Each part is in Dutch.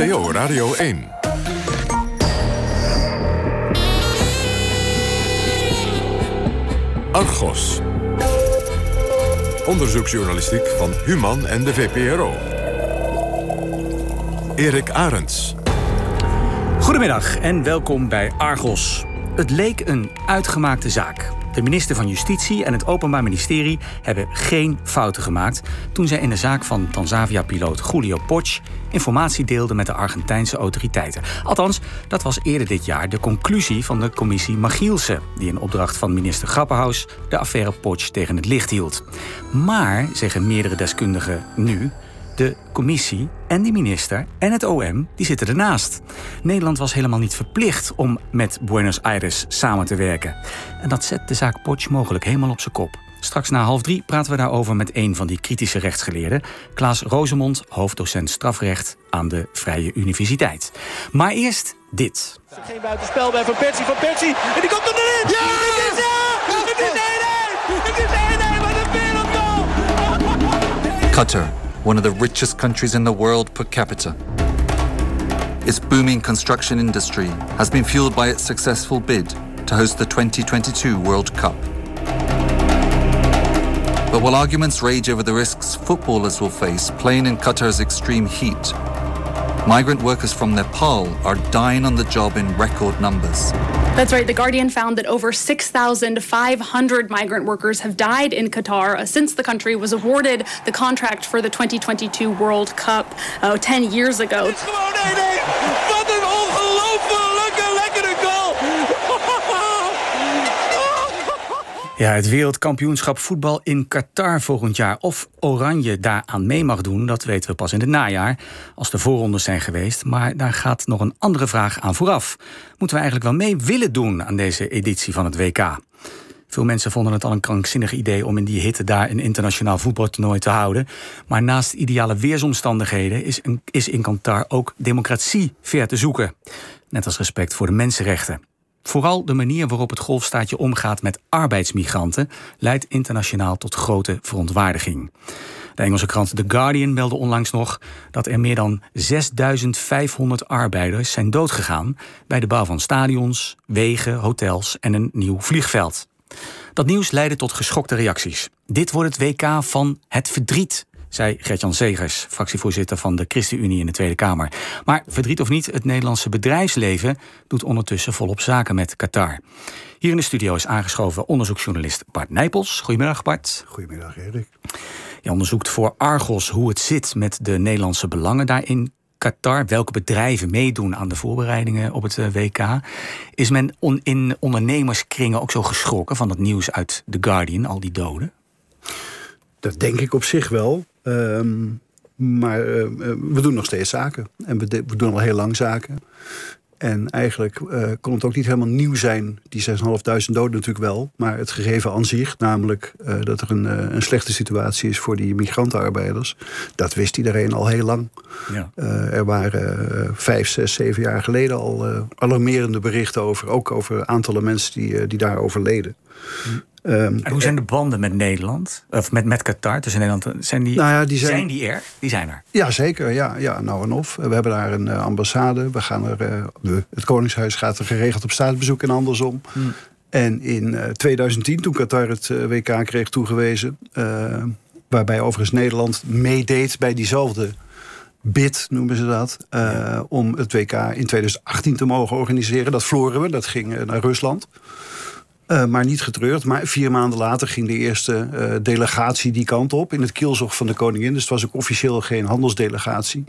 NPO Radio 1. Argos. Onderzoeksjournalistiek van Human en de VPRO. Erik Arends. Goedemiddag en welkom bij Argos. Het leek een uitgemaakte zaak. De minister van Justitie en het Openbaar Ministerie hebben geen fouten gemaakt toen zij in de zaak van Tanzavia-piloot Julio Poch informatie deelden met de Argentijnse autoriteiten. Althans, dat was eerder dit jaar de conclusie van de commissie Magielsen, die in opdracht van minister Grapperhaus de affaire Poch tegen het licht hield. Maar, zeggen meerdere deskundigen nu, de commissie en de minister en het OM die zitten ernaast. Nederland was helemaal niet verplicht om met Buenos Aires samen te werken. En dat zet de zaak Potsch mogelijk helemaal op zijn kop. Straks na half drie praten we daarover met een van die kritische rechtsgeleerden, Klaas Rozemond, hoofddocent strafrecht aan de Vrije Universiteit. Maar eerst dit. Geen buitenspel bij Van Persie, Van Persie, en die komt er erin! Ja! Het is! Het is 1-1! Het is 1-1, wat een wereldgoal! Qatar one of the richest countries in the world per capita. Its booming construction industry has been fueled by its successful bid to host the 2022 World Cup. But while arguments rage over the risks footballers will face playing in Qatar's extreme heat, migrant workers from Nepal are dying on the job in record numbers. That's right. The Guardian found that over 6,500 migrant workers have died in Qatar uh, since the country was awarded the contract for the 2022 World Cup uh, 10 years ago. Ja, het wereldkampioenschap voetbal in Qatar volgend jaar. Of Oranje daaraan mee mag doen, dat weten we pas in het najaar. Als de voorrondes zijn geweest. Maar daar gaat nog een andere vraag aan vooraf. Moeten we eigenlijk wel mee willen doen aan deze editie van het WK? Veel mensen vonden het al een krankzinnig idee om in die hitte daar een internationaal voetbaltoernooi te houden. Maar naast ideale weersomstandigheden is, is in Qatar ook democratie ver te zoeken. Net als respect voor de mensenrechten. Vooral de manier waarop het golfstaatje omgaat met arbeidsmigranten leidt internationaal tot grote verontwaardiging. De Engelse krant The Guardian meldde onlangs nog dat er meer dan 6500 arbeiders zijn doodgegaan bij de bouw van stadions, wegen, hotels en een nieuw vliegveld. Dat nieuws leidde tot geschokte reacties. Dit wordt het WK van het verdriet, zei Gertjan Zegers, fractievoorzitter van de ChristenUnie in de Tweede Kamer. Maar verdriet of niet, het Nederlandse bedrijfsleven doet ondertussen volop zaken met Qatar. Hier in de studio is aangeschoven onderzoeksjournalist Bart Nijpels. Goedemiddag Bart. Goedemiddag Erik. Je onderzoekt voor Argos hoe het zit met de Nederlandse belangen daar in Qatar, welke bedrijven meedoen aan de voorbereidingen op het eh, WK. Is men in ondernemerskringen ook zo geschrokken van het nieuws uit The Guardian, al die doden? Dat denk ik op zich wel. Ehm, maar eh, eh, we doen nog steeds zaken. En we, we, doen al heel lang zaken. En eigenlijk uh, kon het ook niet helemaal nieuw zijn, die 6.500 doden natuurlijk wel. Maar het gegeven aan zich, namelijk dat er een, een, slechte situatie is voor die migrantenarbeiders, dat wist iedereen al heel lang. Ja. er waren vijf, zes, zeven jaar geleden al alarmerende berichten over, ook over aantallen mensen die, die daar overleden. Hm. Um, en hoe zijn de banden met Nederland? Of met, met Qatar tussen Nederland? Zijn die, nou ja, die zijn, zijn, die er? Die zijn er. Ja, zeker. Ja, ja, nou en of. We hebben daar een uh, ambassade. We gaan er, uh, het Koningshuis gaat er geregeld op staatsbezoek en andersom. Hmm. En in uh, 2010, toen Qatar het WK kreeg toegewezen, waarbij overigens Nederland meedeed bij diezelfde bid, noemen ze dat, om het WK in 2018 te mogen organiseren. Dat verloren we, dat ging naar Rusland. Uh, maar niet getreurd. Maar vier maanden later ging de eerste uh, delegatie die kant op. In het kielzog van de koningin. Dus het was ook officieel geen handelsdelegatie.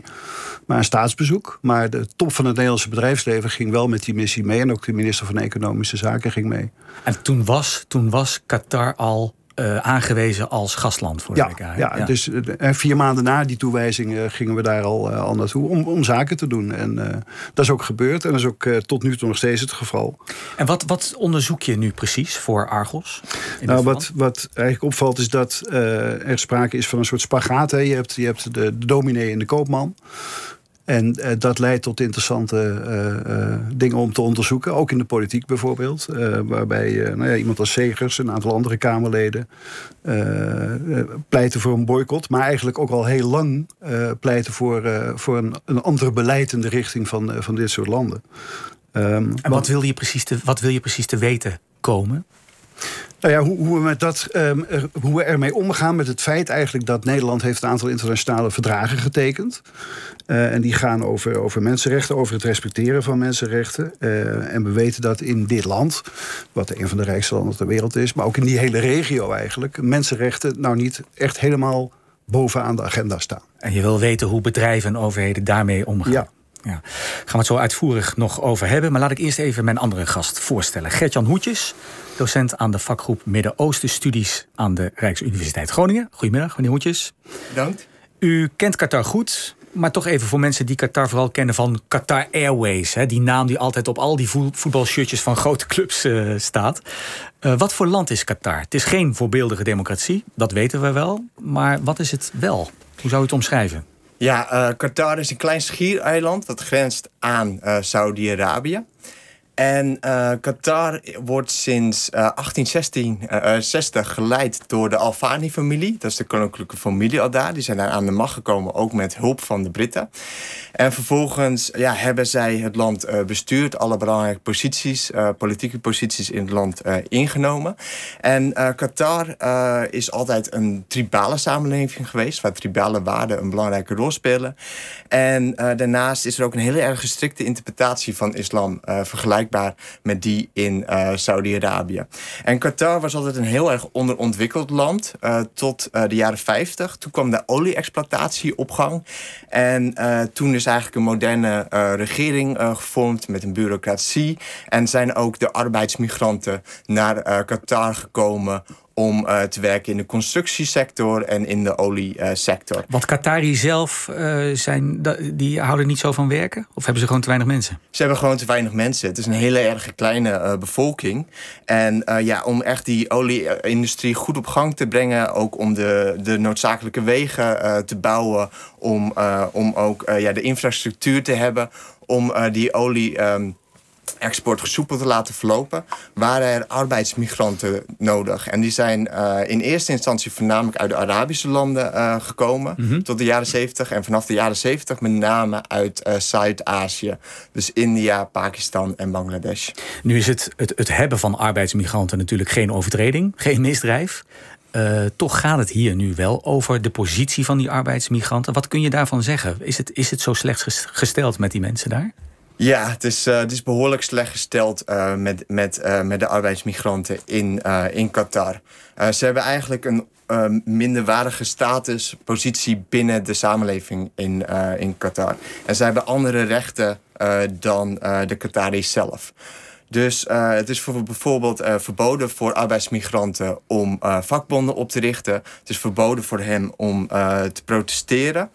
Maar een staatsbezoek. Maar de top van het Nederlandse bedrijfsleven ging wel met die missie mee. En ook de minister van Economische Zaken ging mee. En toen was, toen was Qatar al uh, aangewezen als gastland voor ja, de WK. Ja, ja, dus uh, vier maanden na die toewijzing gingen we daar al, al naartoe om, om zaken te doen. En dat is ook gebeurd en dat is ook tot nu toe nog steeds het geval. En wat, wat onderzoek je nu precies voor Argos? Nou, wat, wat eigenlijk opvalt is dat er sprake is van een soort spagaat. Hè. Je hebt, je hebt de, de dominee en de koopman. En uh, dat leidt tot interessante uh, dingen om te onderzoeken. Ook in de politiek bijvoorbeeld. waarbij nou ja, iemand als Segers, een aantal andere Kamerleden... pleiten voor een boycott. Maar eigenlijk ook al heel lang pleiten voor, voor een, een ander beleid... in de richting van, van dit soort landen. Um, en wat wil, je precies te, wat wil je precies te weten komen? Nou ja, hoe, hoe, we met dat, um, er, hoe we ermee omgaan met het feit eigenlijk dat Nederland heeft een aantal internationale verdragen getekend. Uh, en die gaan over, over mensenrechten, over het respecteren van mensenrechten. Uh, en we weten dat in dit land, wat een van de rijkste landen ter wereld is, maar ook in die hele regio eigenlijk, mensenrechten nou niet echt helemaal bovenaan de agenda staan. En je wil weten hoe bedrijven en overheden daarmee omgaan. Ja. Ja. Gaan we het zo uitvoerig nog over hebben. Maar laat ik eerst even mijn andere gast voorstellen. Gertjan Hoetjes, docent aan de vakgroep Midden-Oosten Studies aan de Rijksuniversiteit Groningen. Goedemiddag, meneer Hoetjes. Bedankt. U kent Qatar goed, maar toch even voor mensen die Qatar vooral kennen van Qatar Airways. Hè, die naam die altijd op al die voetbalshirtjes van grote clubs uh, staat. Uh, wat voor land is Qatar? Het is geen voorbeeldige democratie, dat weten we wel. Maar wat is het wel? Hoe zou u het omschrijven? Ja, uh, Qatar is een klein schiereiland dat grenst aan Saudi-Arabië. En uh, Qatar wordt sinds uh, 1860 uh, geleid door de Al-Fani-familie. Dat is de koninklijke familie al daar. Die zijn daar aan de macht gekomen, ook met hulp van de Britten. En vervolgens ja, hebben zij het land bestuurd. Alle belangrijke posities, politieke posities in het land ingenomen. En Qatar is altijd een tribale samenleving geweest... waar tribale waarden een belangrijke rol spelen. En daarnaast is er ook een hele erg strikte interpretatie van islam... vergelijkbaar met die in Saudi-Arabië. En Qatar was altijd een heel erg onderontwikkeld land... tot de jaren 50. Toen kwam de olie-exploitatie op gang. En toen is eigenlijk een moderne regering gevormd met een bureaucratie. En zijn ook de arbeidsmigranten naar Qatar gekomen om uh, te werken in de constructiesector en in de oliesector. Want Qatari zelf uh, zijn, die houden niet zo van werken? Of hebben ze gewoon te weinig mensen? Ze hebben gewoon te weinig mensen. Het is een hele erg kleine uh, bevolking. En ja, om echt die olieindustrie goed op gang te brengen... ook om de, de noodzakelijke wegen te bouwen... om, om ook ja, de infrastructuur te hebben... om die olie... Um, export gesoepeld te laten verlopen, waren er arbeidsmigranten nodig. En die zijn uh, in eerste instantie voornamelijk uit de Arabische landen uh, gekomen mm -hmm. tot de jaren 70. En vanaf de jaren 70 met name uit uh, Zuid-Azië. Dus India, Pakistan en Bangladesh. Nu is het, het, het hebben van arbeidsmigranten natuurlijk geen overtreding, geen misdrijf. Uh, toch gaat het hier nu wel over de positie van die arbeidsmigranten. Wat kun je daarvan zeggen? Is het, is het zo slecht gesteld met die mensen daar? Ja, het is, uh, het is behoorlijk slecht gesteld uh, met, met, uh, met de arbeidsmigranten in, in Qatar. ze hebben eigenlijk een minderwaardige statuspositie binnen de samenleving in, in Qatar. En ze hebben andere rechten dan de Qataris zelf. Dus uh, het is voor, bijvoorbeeld uh, verboden voor arbeidsmigranten om uh, vakbonden op te richten. Het is verboden voor hem om te protesteren.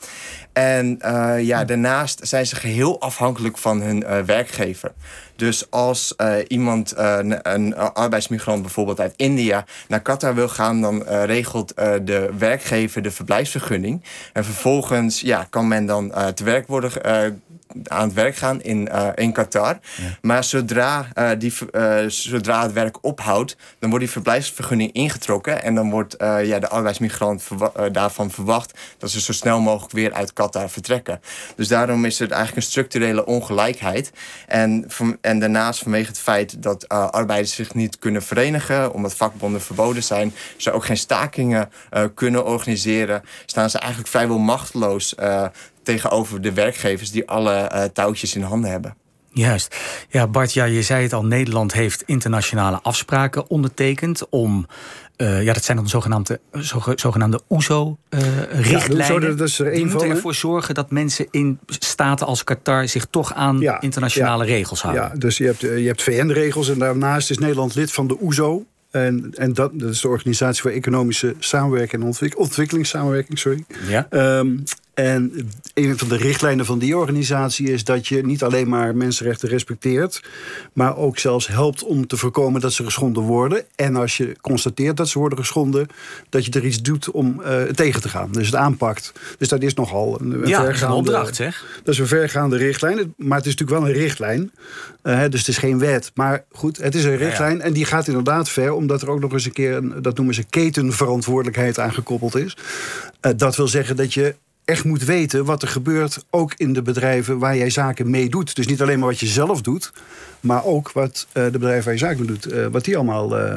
En ja, daarnaast zijn ze geheel afhankelijk van hun werkgever. Dus als iemand, een, een, arbeidsmigrant bijvoorbeeld uit India, naar Qatar wil gaan, dan regelt de werkgever de verblijfsvergunning. En vervolgens ja, kan men dan te werk worden aan het werk gaan in, uh, in Qatar. Maar zodra, uh, die, uh, zodra het werk ophoudt, dan wordt die verblijfsvergunning ingetrokken. En dan wordt ja, de arbeidsmigrant verwa daarvan verwacht dat ze zo snel mogelijk weer uit Qatar vertrekken. Dus daarom is er eigenlijk een structurele ongelijkheid. En, en daarnaast vanwege het feit dat arbeiders zich niet kunnen verenigen, omdat vakbonden verboden zijn, ze ook geen stakingen kunnen organiseren, staan ze eigenlijk vrijwel machteloos tegenover de werkgevers die alle uh, touwtjes in handen hebben. Juist. Ja, Bart, ja, je zei het al, Nederland heeft internationale afspraken ondertekend om. Uh, ja, dat zijn dan zogenaamde, zogenaamde OESO-richtlijnen. Uh, ja, dat is er die moeten ervoor zorgen dat mensen in staten als Qatar zich toch aan ja, internationale ja, regels houden. Ja, dus je hebt, je hebt VN-regels en daarnaast is Nederland lid van de OESO. En, en dat, dat is de Organisatie voor Economische Samenwerking en Ontwik Ontwikkelingssamenwerking. Sorry. Ja. Um, En een van de richtlijnen van die organisatie is dat je niet alleen maar mensenrechten respecteert, maar ook zelfs helpt om te voorkomen dat ze geschonden worden. En als je constateert dat ze worden geschonden, dat je er iets doet om uh, tegen te gaan. Dus het aanpakt. Dus dat is nogal een, een ja, vergaande opdracht, zeg. Dat is een vergaande richtlijn. Maar het is natuurlijk wel een richtlijn. Uh, dus het is geen wet. Maar goed, het is een richtlijn. En die gaat inderdaad ver, omdat er ook nog eens een keer, een, dat noemen ze ketenverantwoordelijkheid aangekoppeld is. Uh, dat wil zeggen dat je echt moet weten wat er gebeurt, ook in de bedrijven waar jij zaken mee doet. Dus niet alleen maar wat je zelf doet, maar ook wat uh, de bedrijven waar je zaken mee doet, uh, wat die allemaal uh,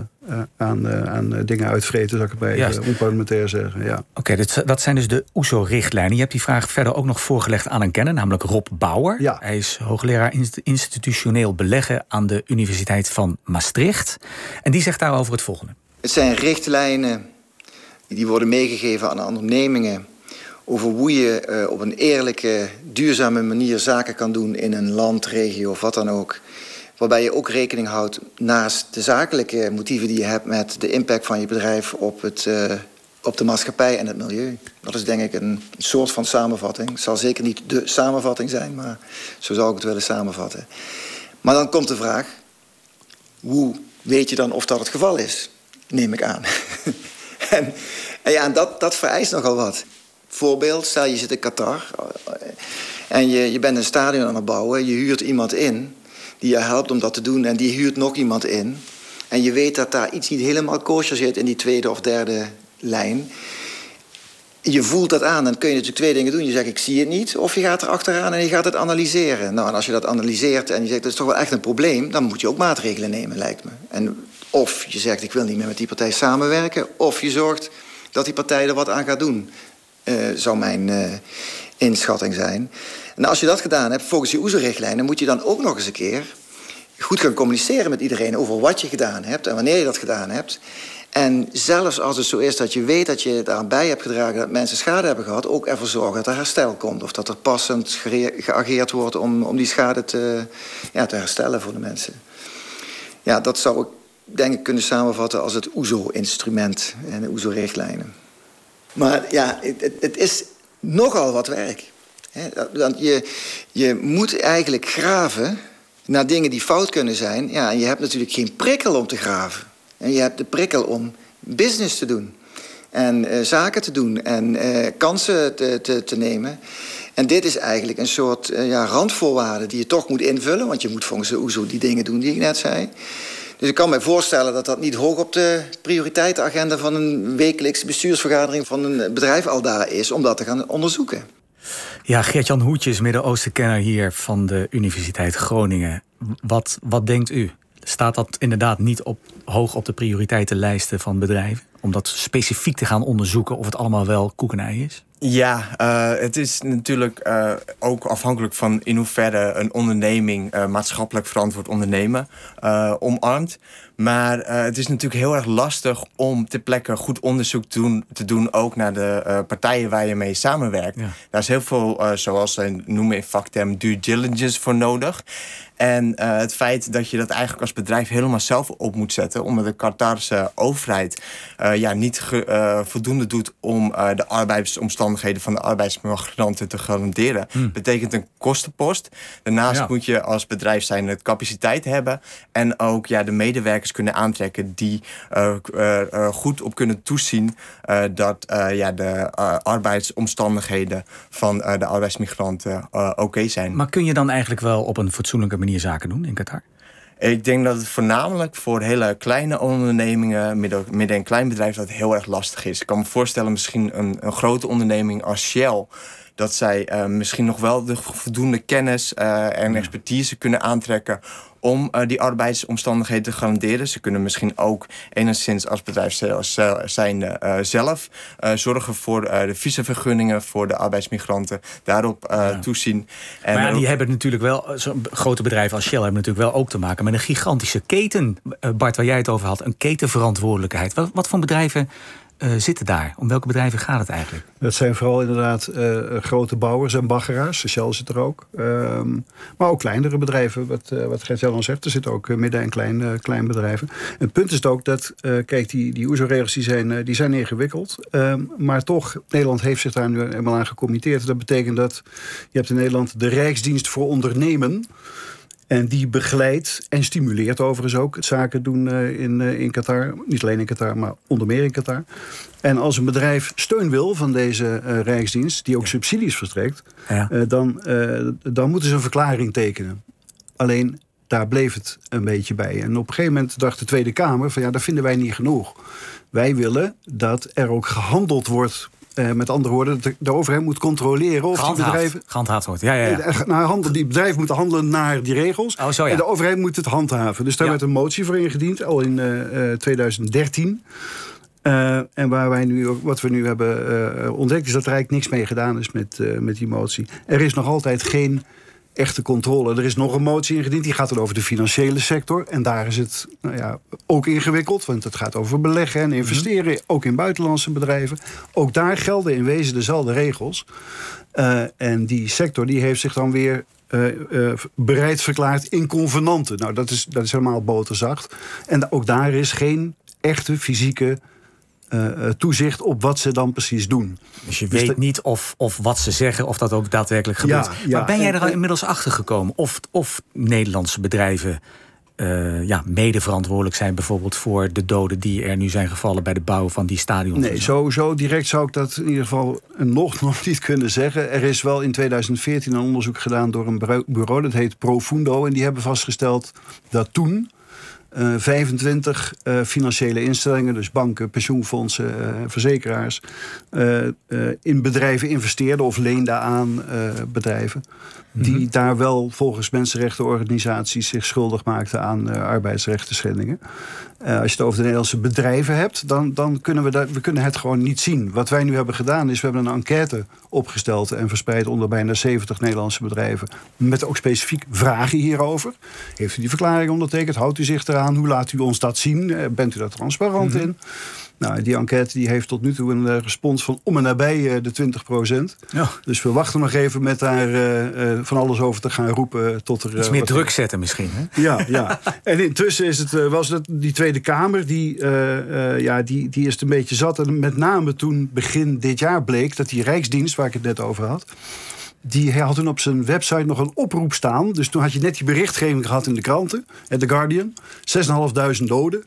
aan, aan dingen uitvreten, zou ik bij onparlementair zeggen. Ja. Oké, okay, dat zijn dus de OESO-richtlijnen. Je hebt die vraag verder ook nog voorgelegd aan een kenner, namelijk Rob Bauer. Ja. Hij is hoogleraar institutioneel beleggen aan de Universiteit van Maastricht. En die zegt daarover het volgende. Het zijn richtlijnen die worden meegegeven aan ondernemingen over hoe je uh, op een eerlijke, duurzame manier zaken kan doen in een land, regio of wat dan ook. Waarbij je ook rekening houdt naast de zakelijke motieven die je hebt met de impact van je bedrijf op, het, uh, op de maatschappij en het milieu. Dat is denk ik een soort van samenvatting. Het zal zeker niet de samenvatting zijn, maar zo zou ik het willen samenvatten. Maar dan komt de vraag: hoe weet je dan of dat het geval is? Neem ik aan. en, en ja, dat, dat vereist nogal wat. Voorbeeld, stel je zit in Qatar en je, je bent een stadion aan het bouwen. Je huurt iemand in die je helpt om dat te doen en die huurt nog iemand in. En je weet dat daar iets niet helemaal kosher zit in die tweede of derde lijn. Je voelt dat aan, dan kun je natuurlijk twee dingen doen. Je zegt, ik zie het niet, of je gaat er achteraan en je gaat het analyseren. Nou, en als je dat analyseert en je zegt, dat is toch wel echt een probleem... dan moet je ook maatregelen nemen, lijkt me. En of je zegt, ik wil niet meer met die partij samenwerken... of je zorgt dat die partij er wat aan gaat doen. Uh, zou mijn uh, inschatting zijn. En als je dat gedaan hebt, volgens die OESO-richtlijnen... moet je dan ook nog eens een keer goed gaan communiceren met iedereen... over wat je gedaan hebt en wanneer je dat gedaan hebt. En zelfs als het zo is dat je weet dat je daaraan bij hebt gedragen... dat mensen schade hebben gehad, ook ervoor zorgen dat er herstel komt. Of dat er passend geageerd wordt om, om die schade te, ja, te herstellen voor de mensen. Ja, dat zou ik denk ik kunnen samenvatten als het OESO-instrument en de OESO-richtlijnen. Maar ja, het, het, is nogal wat werk. Want je, je moet eigenlijk graven naar dingen die fout kunnen zijn. Ja, en je hebt natuurlijk geen prikkel om te graven. En je hebt de prikkel om business te doen. En uh, zaken te doen en uh, kansen te, te, te, nemen. En dit is eigenlijk een soort uh, ja, randvoorwaarde die je toch moet invullen. Want je moet volgens de OESO die dingen doen die ik net zei. Dus ik kan me voorstellen dat dat niet hoog op de prioriteitenagenda van een wekelijkse bestuursvergadering van een bedrijf al daar is om dat te gaan onderzoeken. Ja, Geert-Jan Hoetjes, Midden-Oosten-kenner hier van de Universiteit Groningen. Wat, wat denkt u? Staat dat inderdaad niet op, hoog op de prioriteitenlijsten van bedrijven? Om dat specifiek te gaan onderzoeken of het allemaal wel koekenij is? Ja, uh, het is natuurlijk uh, ook afhankelijk van in hoeverre een onderneming uh, maatschappelijk verantwoord ondernemen omarmt. Maar het is natuurlijk heel erg lastig om ter plekke goed onderzoek te doen, te doen ook naar de partijen waar je mee samenwerkt. Ja. Daar is heel veel, zoals ze noemen in vakterm, due diligence voor nodig. En het feit dat je dat eigenlijk als bedrijf helemaal zelf op moet zetten, omdat de Qatarse overheid ja, niet ge, voldoende doet om de arbeidsomstandigheden van de arbeidsmigranten te garanderen, hmm. betekent een kostenpost. Daarnaast ja. moet je als bedrijf zijn het capaciteit hebben en ook ja, de medewerkers kunnen aantrekken die goed op kunnen toezien dat ja, de arbeidsomstandigheden van de arbeidsmigranten oké okay zijn. Maar kun je dan eigenlijk wel op een fatsoenlijke manier zaken doen in Qatar? Ik denk dat het voornamelijk voor hele kleine ondernemingen, midden, midden- en kleinbedrijven, dat heel erg lastig is. Ik kan me voorstellen, misschien een, een grote onderneming als Shell dat zij uh, misschien nog wel de voldoende kennis uh, en expertise kunnen aantrekken om uh, die arbeidsomstandigheden te garanderen. Ze kunnen misschien ook enigszins als bedrijf zijn zelf zorgen voor de visavergunningen voor de arbeidsmigranten. Daarop ja. toezien. En maar ja, die hebben natuurlijk wel, zo'n grote bedrijven als Shell hebben natuurlijk wel ook te maken met een gigantische keten. Bart, waar jij het over had, een ketenverantwoordelijkheid. Wat, wat voor bedrijven uh, zitten daar? Om welke bedrijven gaat het eigenlijk? Dat zijn vooral inderdaad uh, grote bouwers en baggeraars. Shell zit er ook. Ehm, maar ook kleinere bedrijven, wat, uh, wat Gert-Jan al zegt. Er zitten ook midden- en klein, klein bedrijven. Het punt is ook dat, kijk, die, die OESO-regels die zijn, die zijn ingewikkeld. Ehm, maar toch, Nederland heeft zich daar nu eenmaal aan gecommitteerd. Dat betekent dat je hebt in Nederland de Rijksdienst voor Ondernemen... En die begeleidt en stimuleert overigens ook het zaken doen eh, in, eh, in Qatar. Niet alleen in Qatar, maar onder meer in Qatar. En als een bedrijf steun wil van deze uh, Rijksdienst, die ook subsidies verstrekt, ja. dan, dan moeten ze een verklaring tekenen. Alleen daar bleef het een beetje bij. En op een gegeven moment dacht de Tweede Kamer: van ja, dat vinden wij niet genoeg. Wij willen dat er ook gehandeld wordt uh, met andere woorden, de, de, overheid moet controleren of die bedrijven. Gehandhaafd wordt, ja, ja. ja. Eh, nou, handel, die bedrijven moeten handelen naar die regels. Oh, zo, ja. En de overheid moet het handhaven. Dus daar werd een motie voor ingediend, al in uh, 2013. Uh, en waar wij nu, wat we nu hebben ontdekt, is dat er eigenlijk niks mee gedaan is met, met die motie. Er is nog altijd geen echte controle. Er is nog een motie ingediend, die gaat dan over de financiële sector. En daar is het nou ja, ook ingewikkeld, want het gaat over beleggen en investeren, mhm. ook in buitenlandse bedrijven. Ook daar gelden in wezen dezelfde regels. Uh, en die sector die heeft zich dan weer uh, uh, bereid verklaard in convenanten. Nou, dat is, dat is helemaal boterzacht. En ook daar is geen echte fysieke uh, toezicht op wat ze dan precies doen. Dus je dus weet niet of, of wat ze zeggen, of dat ook daadwerkelijk gebeurt. Ja, ja. Maar ben jij er al inmiddels achter gekomen of, of Nederlandse bedrijven uh, ja, mede verantwoordelijk zijn, bijvoorbeeld voor de doden die er nu zijn gevallen bij de bouw van die stadions? Nee, zo, zo direct zou ik dat in ieder geval nog, nog niet kunnen zeggen. Er is wel in 2014 een onderzoek gedaan door een bureau, dat heet Profundo. En die hebben vastgesteld dat toen 25 uh, uh, financiële instellingen, dus banken, pensioenfondsen, uh, verzekeraars, eh, eh, in bedrijven investeerden of leenden aan eh, bedrijven. Die mm -hmm. daar wel volgens mensenrechtenorganisaties zich schuldig maakten aan arbeidsrechten schendingen. als je het over de Nederlandse bedrijven hebt, dan, dan kunnen we, dat, we kunnen het gewoon niet zien. Wat wij nu hebben gedaan is, we hebben een enquête opgesteld en verspreid onder bijna 70 Nederlandse bedrijven. Met ook specifiek vragen hierover. Heeft u die verklaring ondertekend? Houdt u zich eraan? Hoe laat u ons dat zien? Bent u daar transparant mm -hmm. in? Nou, die enquête die heeft tot nu toe een uh, respons van om en nabij uh, de 20 procent. Ja. Dus we wachten nog even met daar uh, van alles over te gaan roepen. Tot er, Iets meer druk zetten misschien, hè? Ja, ja. en intussen is het, was het die Tweede Kamer, die, ja, die, die is het een beetje zat. En met name toen begin dit jaar bleek dat die Rijksdienst, waar ik het net over had... Die had toen op zijn website nog een oproep staan. Dus toen had je net die berichtgeving gehad in de kranten. The Guardian. 6.500 doden.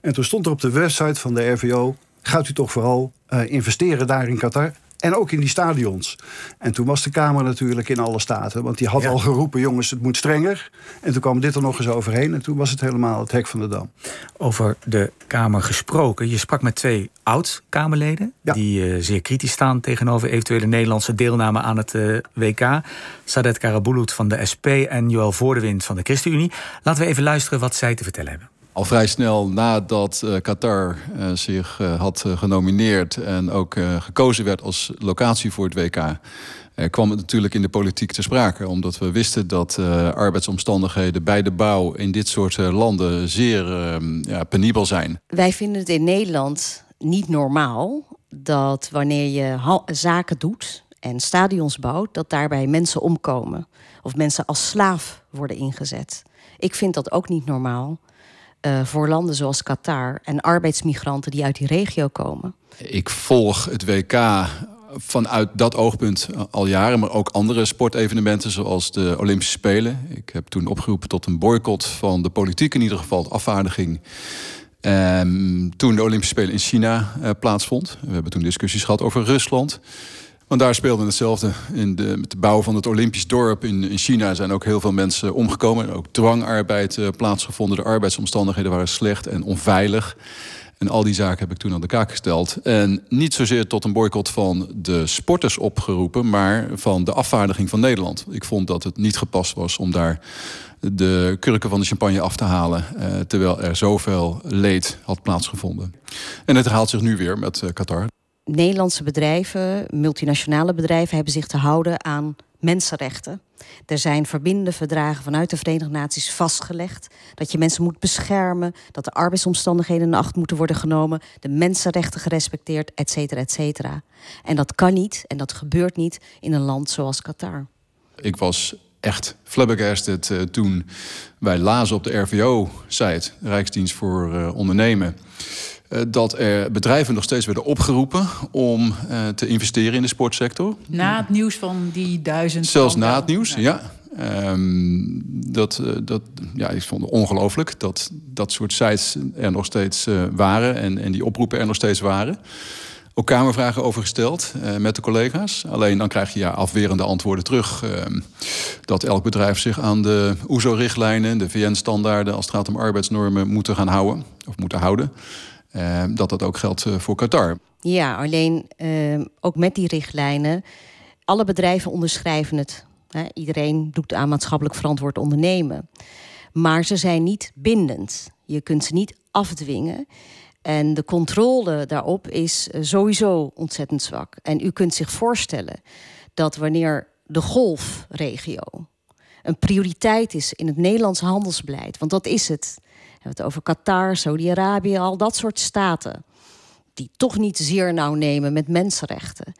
En toen stond er op de website van de RVO... gaat u toch vooral uh, investeren daar in Qatar... En ook in die stadions. En toen was de Kamer natuurlijk in alle staten. Want die had ja. al geroepen, jongens, het moet strenger. En toen kwam dit er nog eens overheen. En toen was het helemaal het hek van de dam. Over de Kamer gesproken. Je sprak met twee oud-Kamerleden... Ja. die uh, zeer kritisch staan tegenover eventuele Nederlandse deelname aan het uh, WK. Sadet Karabulut van de SP en Joël Voordewind van de ChristenUnie. Laten we even luisteren wat zij te vertellen hebben. Al vrij snel nadat uh, Qatar uh, zich uh, had genomineerd en ook gekozen werd als locatie voor het WK, kwam het natuurlijk in de politiek te sprake. Omdat we wisten dat arbeidsomstandigheden bij de bouw in dit soort landen zeer ja, penibel zijn. Wij vinden het in Nederland niet normaal dat wanneer je zaken doet en stadions bouwt, dat daarbij mensen omkomen of mensen als slaaf worden ingezet. Ik vind dat ook niet normaal uh, voor landen zoals Qatar en arbeidsmigranten die uit die regio komen? Ik volg het WK vanuit dat oogpunt al jaren, maar ook andere sportevenementen zoals de Olympische Spelen. Ik heb toen opgeroepen tot een boycott van de politiek, in ieder geval de afvaardiging. Um, toen de Olympische Spelen in China uh, plaatsvond. We hebben toen discussies gehad over Rusland. Want daar speelde hetzelfde. In de, met de bouw van het Olympisch dorp in, in China zijn ook heel veel mensen omgekomen. Ook dwangarbeid uh, plaatsgevonden. De arbeidsomstandigheden waren slecht en onveilig. En al die zaken heb ik toen aan de kaak gesteld. En niet zozeer tot een boycott van de sporters opgeroepen, maar van de afvaardiging van Nederland. Ik vond dat het niet gepast was om daar de kurken van de champagne af te halen. Uh, terwijl er zoveel leed had plaatsgevonden. En het herhaalt zich nu weer met uh, Qatar. Nederlandse bedrijven, multinationale bedrijven, hebben zich te houden aan mensenrechten. Er zijn verbindende verdragen vanuit de Verenigde Naties vastgelegd. Dat je mensen moet beschermen, dat de arbeidsomstandigheden in acht moeten worden genomen, de mensenrechten gerespecteerd, et cetera, et cetera. En dat kan niet en dat gebeurt niet in een land zoals Qatar. Ik was echt flabbergasted uh, toen wij lazen op de RVO-site, Rijksdienst voor uh, Ondernemen, dat er bedrijven nog steeds werden opgeroepen om te investeren in de sportsector. Na het nieuws van die duizend. Zelfs na het nieuws, ja. ja. Um, dat, dat, ja, ik vond het ongelooflijk dat dat soort sites er nog steeds waren en, en die oproepen er nog steeds waren ook kamervragen over gesteld uh, met de collega's. Alleen dan krijg je ja, afwerende antwoorden terug. Uh, dat elk bedrijf zich aan de OESO-richtlijnen, de VN-standaarden als het gaat om arbeidsnormen moeten gaan houden of moeten houden. Uh, dat dat ook geldt eh, voor Qatar. Ja, alleen ook met die richtlijnen, alle bedrijven onderschrijven het. iedereen doet aan maatschappelijk verantwoord ondernemen. Maar ze zijn niet bindend. Je kunt ze niet afdwingen. En de controle daarop is eh, sowieso ontzettend zwak. En u kunt zich voorstellen dat wanneer de golfregio een prioriteit is in het Nederlands handelsbeleid, want dat is het. We hebben het over Qatar, Saudi-Arabië, al dat soort staten die toch niet zeer nauw nemen met mensenrechten,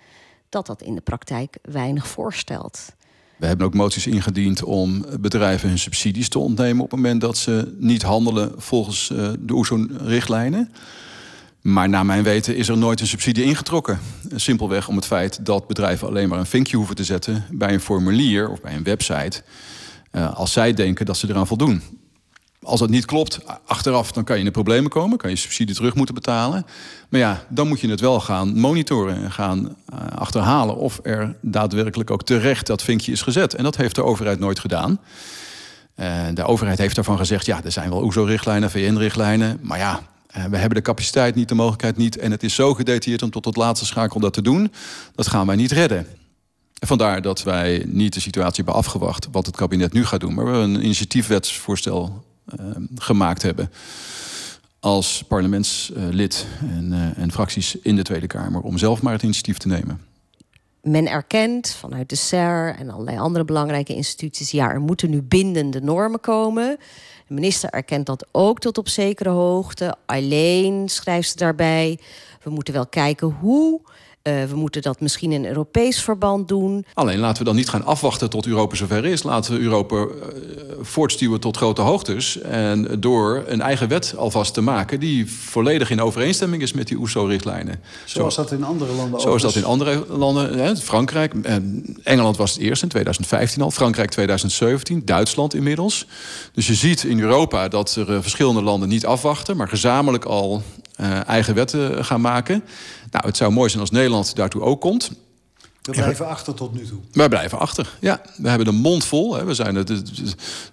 dat dat in de praktijk weinig voorstelt. We hebben ook moties ingediend om bedrijven hun subsidies te ontnemen op het moment dat ze niet handelen volgens uh, de OESO-richtlijnen. Maar naar mijn weten is er nooit een subsidie ingetrokken. Simpelweg om het feit dat bedrijven alleen maar een vinkje hoeven te zetten bij een formulier of bij een website. Uh, als zij denken dat ze eraan voldoen. Als dat niet klopt, achteraf dan kan je in de problemen komen, kan je subsidie terug moeten betalen. Maar ja, dan moet je het wel gaan monitoren en gaan uh, achterhalen of er daadwerkelijk ook terecht dat vinkje is gezet. En dat heeft de overheid nooit gedaan. Uh, de overheid heeft daarvan gezegd, ja, er zijn wel OESO-richtlijnen, VN-richtlijnen, maar ja, we hebben de capaciteit niet, de mogelijkheid niet. En het is zo gedetailleerd om tot het laatste schakel dat te doen. Dat gaan wij niet redden. En vandaar dat wij niet de situatie hebben afgewacht wat het kabinet nu gaat doen. Maar we een initiatiefwetsvoorstel uh, gemaakt hebben als parlementslid en, uh, en fracties in de Tweede Kamer om zelf maar het initiatief te nemen. Men erkent vanuit de SER en allerlei andere belangrijke instituties, ja, er moeten nu bindende normen komen. De minister erkent dat ook tot op zekere hoogte. Alleen schrijft ze daarbij. We moeten wel kijken hoe uh, we moeten dat misschien in Europees verband doen. Alleen laten we dan niet gaan afwachten tot Europa zover is. Laten we Europa uh, voortstuwen tot grote hoogtes. En door een eigen wet alvast te maken... die volledig in overeenstemming is met die OESO-richtlijnen. Zoals Zo, dat in andere landen Zoals dat in andere landen. Hè, Frankrijk, eh, Engeland was het eerst in 2015 al. Frankrijk 2017, Duitsland inmiddels. Dus je ziet in Europa dat er uh, verschillende landen niet afwachten... maar gezamenlijk al uh, eigen wetten gaan maken. Nou, het zou mooi zijn als Nederland daartoe ook komt. We blijven achter tot nu toe. Wij blijven achter, ja. We hebben de mond vol. Hè. We zijn de, de,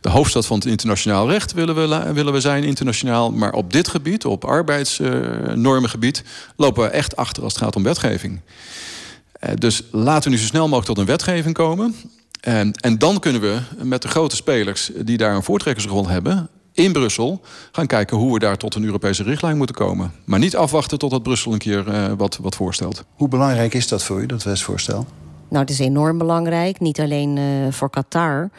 de, hoofdstad van het internationaal recht willen we, willen we zijn, internationaal. Maar op dit gebied, op arbeidsnormengebied... Uh, lopen we echt achter als het gaat om wetgeving. Uh, dus laten we nu zo snel mogelijk tot een wetgeving komen. En, en dan kunnen we met de grote spelers die daar een voortrekkersrol hebben in Brussel gaan kijken hoe we daar tot een Europese richtlijn moeten komen. Maar niet afwachten totdat Brussel een keer uh, wat, wat voorstelt. Hoe belangrijk is dat voor u, dat wetsvoorstel? Nou, het is enorm belangrijk. Niet alleen uh, voor Qatar,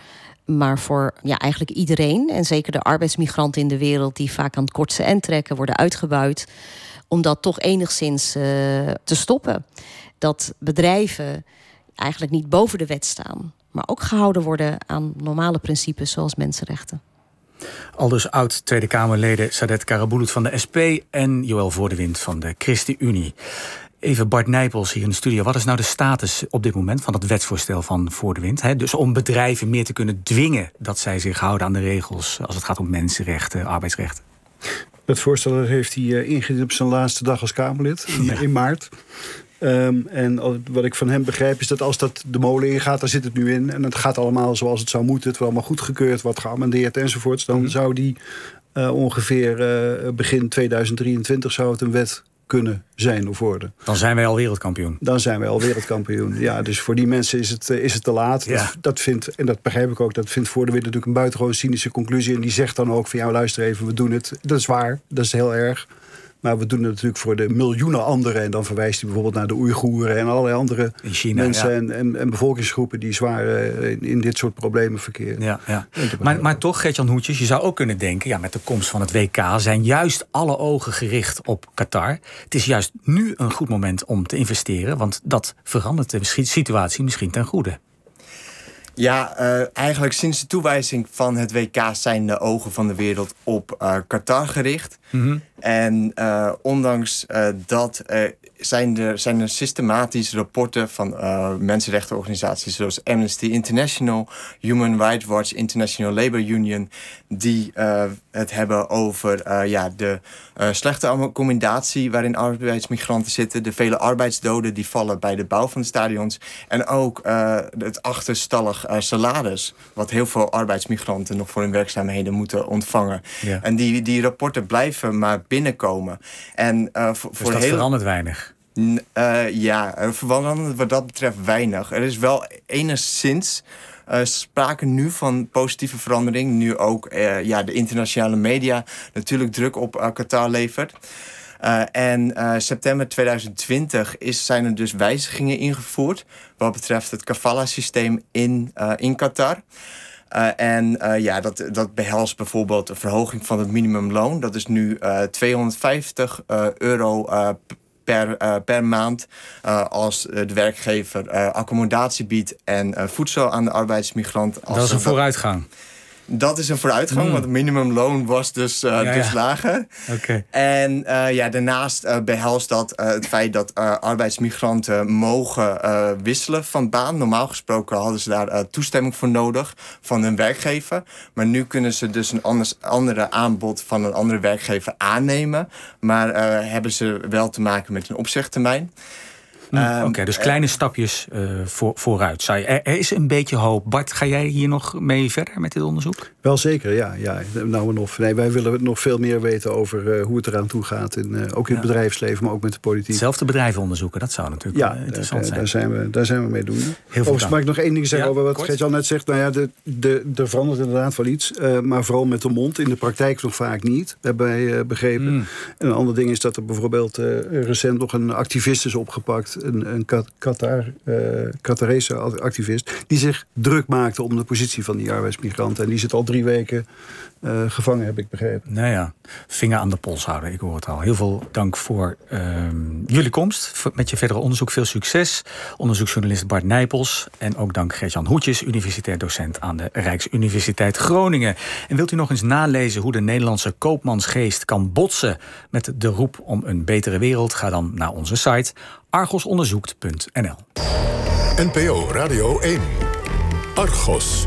maar voor ja, eigenlijk iedereen. En zeker de arbeidsmigranten in de wereld die vaak aan het kortste end trekken, worden uitgebuit. Om dat toch enigszins uh, te stoppen. Dat bedrijven eigenlijk niet boven de wet staan, maar ook gehouden worden aan normale principes zoals mensenrechten. Aldus oud Tweede Kamerleden Sadet Karabulut van de SP en Joël Voordewind van de ChristenUnie. Even Bart Nijpels hier in de studio. Wat is nou de status op dit moment van het wetsvoorstel van Voordewind? He, dus om bedrijven meer te kunnen dwingen dat zij zich houden aan de regels als het gaat om mensenrechten, arbeidsrechten. Het voorstel heeft hij uh, ingediend op zijn laatste dag als Kamerlid in, ja. in maart. Um, en wat ik van hem begrijp is dat als dat de molen ingaat, daar zit het nu in. En het gaat allemaal zoals het zou moeten. Het wordt allemaal goedgekeurd, wordt geamendeerd enzovoorts. Dan mm. zou die uh, ongeveer uh, begin 2023 zou het een wet kunnen zijn of worden. Dan zijn wij al wereldkampioen. Dan zijn wij al wereldkampioen. ja, dus voor die mensen is het, is het te laat. Ja. Dat, dat vindt, en dat begrijp ik ook, dat vindt Voor de Wind natuurlijk een buitengewoon cynische conclusie. En die zegt dan ook van, ja, luister even, we doen het. Dat is waar, dat is heel erg. Maar we doen het natuurlijk voor de miljoenen anderen. En dan verwijst hij bijvoorbeeld naar de Oeigoeren en allerlei andere China, mensen ja. en, en, en bevolkingsgroepen die zwaar eh, in, in dit soort problemen verkeren. Ja, ja. Maar, maar toch, Gertjan Hoetjes, je zou ook kunnen denken... Ja, met de komst van het WK zijn juist alle ogen gericht op Qatar. Het is juist nu een goed moment om te investeren... want dat verandert de situatie misschien ten goede. Ja, eh, eigenlijk sinds de toewijzing van het WK zijn de ogen van de wereld op eh, Qatar gericht. En eh, ondanks dat zijn, er, zijn er systematisch rapporten van eh, mensenrechtenorganisaties zoals Amnesty International, Human Rights Watch, International Labour Union, die eh, het hebben over eh, ja, de slechte accommodatie waarin arbeidsmigranten zitten, de vele arbeidsdoden die vallen bij de bouw van de stadions en ook het achterstallig salaris, wat heel veel arbeidsmigranten nog voor hun werkzaamheden moeten ontvangen. Ja. En die, die rapporten blijven maar binnenkomen. En, voor, Dus voor dat heel... verandert weinig. Eh, ja, er verandert wat dat betreft weinig. Er is wel enigszins eh, sprake nu van positieve verandering. Nu ook eh, ja, de internationale media natuurlijk druk op eh, Qatar levert. Eh, en eh, september 2020 is, zijn er dus wijzigingen ingevoerd... wat betreft het kafala-systeem in, eh, in Qatar. Eh, en eh, ja, dat, dat behelst bijvoorbeeld een verhoging van het minimumloon. Dat is nu eh 250 eh, euro eh, per, eh, per maand. eh, als eh, de werkgever accommodatie biedt en voedsel aan de arbeidsmigrant. Als Dat is een vooruitgang. Dat is een vooruitgang, Mm. want het minimumloon was dus, Ja, dus ja. lager. En eh, ja, daarnaast eh, behelst dat het feit dat arbeidsmigranten mogen wisselen van baan. Normaal gesproken hadden ze daar toestemming voor nodig van hun werkgever. Maar nu kunnen ze dus een anders, andere aanbod van een andere werkgever aannemen. Maar hebben ze wel te maken met een opzegtermijn. Hm, Ehm, Oké, dus eh, kleine stapjes eh, voor, vooruit. Zou je, er, er is een beetje hoop. Bart, ga jij hier nog mee verder met dit onderzoek? Wel zeker, ja. ja. Nou en of. Nee, wij willen nog veel meer weten over eh, hoe het eraan toe gaat. In, eh, ook in het bedrijfsleven, maar ook met de politiek. Zelfde bedrijven onderzoeken, dat zou natuurlijk Ja, eh, interessant zijn. daar, zijn we, daar zijn we mee doen. veel Overigens mag ik nog één ding zeggen over wat kort. Gert-Jan net zegt. Nou ja, de, de, er verandert inderdaad wel iets. maar vooral met de mond. In de praktijk nog vaak niet, hebben wij begrepen. Hmm. En een ander ding is dat er bijvoorbeeld recent nog een activist is opgepakt. Een, een Qatar, Qatarese activist. Die zich druk maakte om de positie van die arbeidsmigranten. En die zit al drie weken eh, gevangen, heb ik begrepen. Nou ja, vinger aan de pols houden, ik hoor het al. Heel veel dank voor ehm, jullie komst. Met je verdere onderzoek veel succes. Onderzoeksjournalist Bart Nijpels. En ook dank Gert-Jan Hoetjes, universitair docent aan de Rijksuniversiteit Groningen. En wilt u nog eens nalezen hoe de Nederlandse koopmansgeest kan botsen met de roep om een betere wereld? Ga dan naar onze site argosonderzoekt.nl. NPO Radio 1. Argos.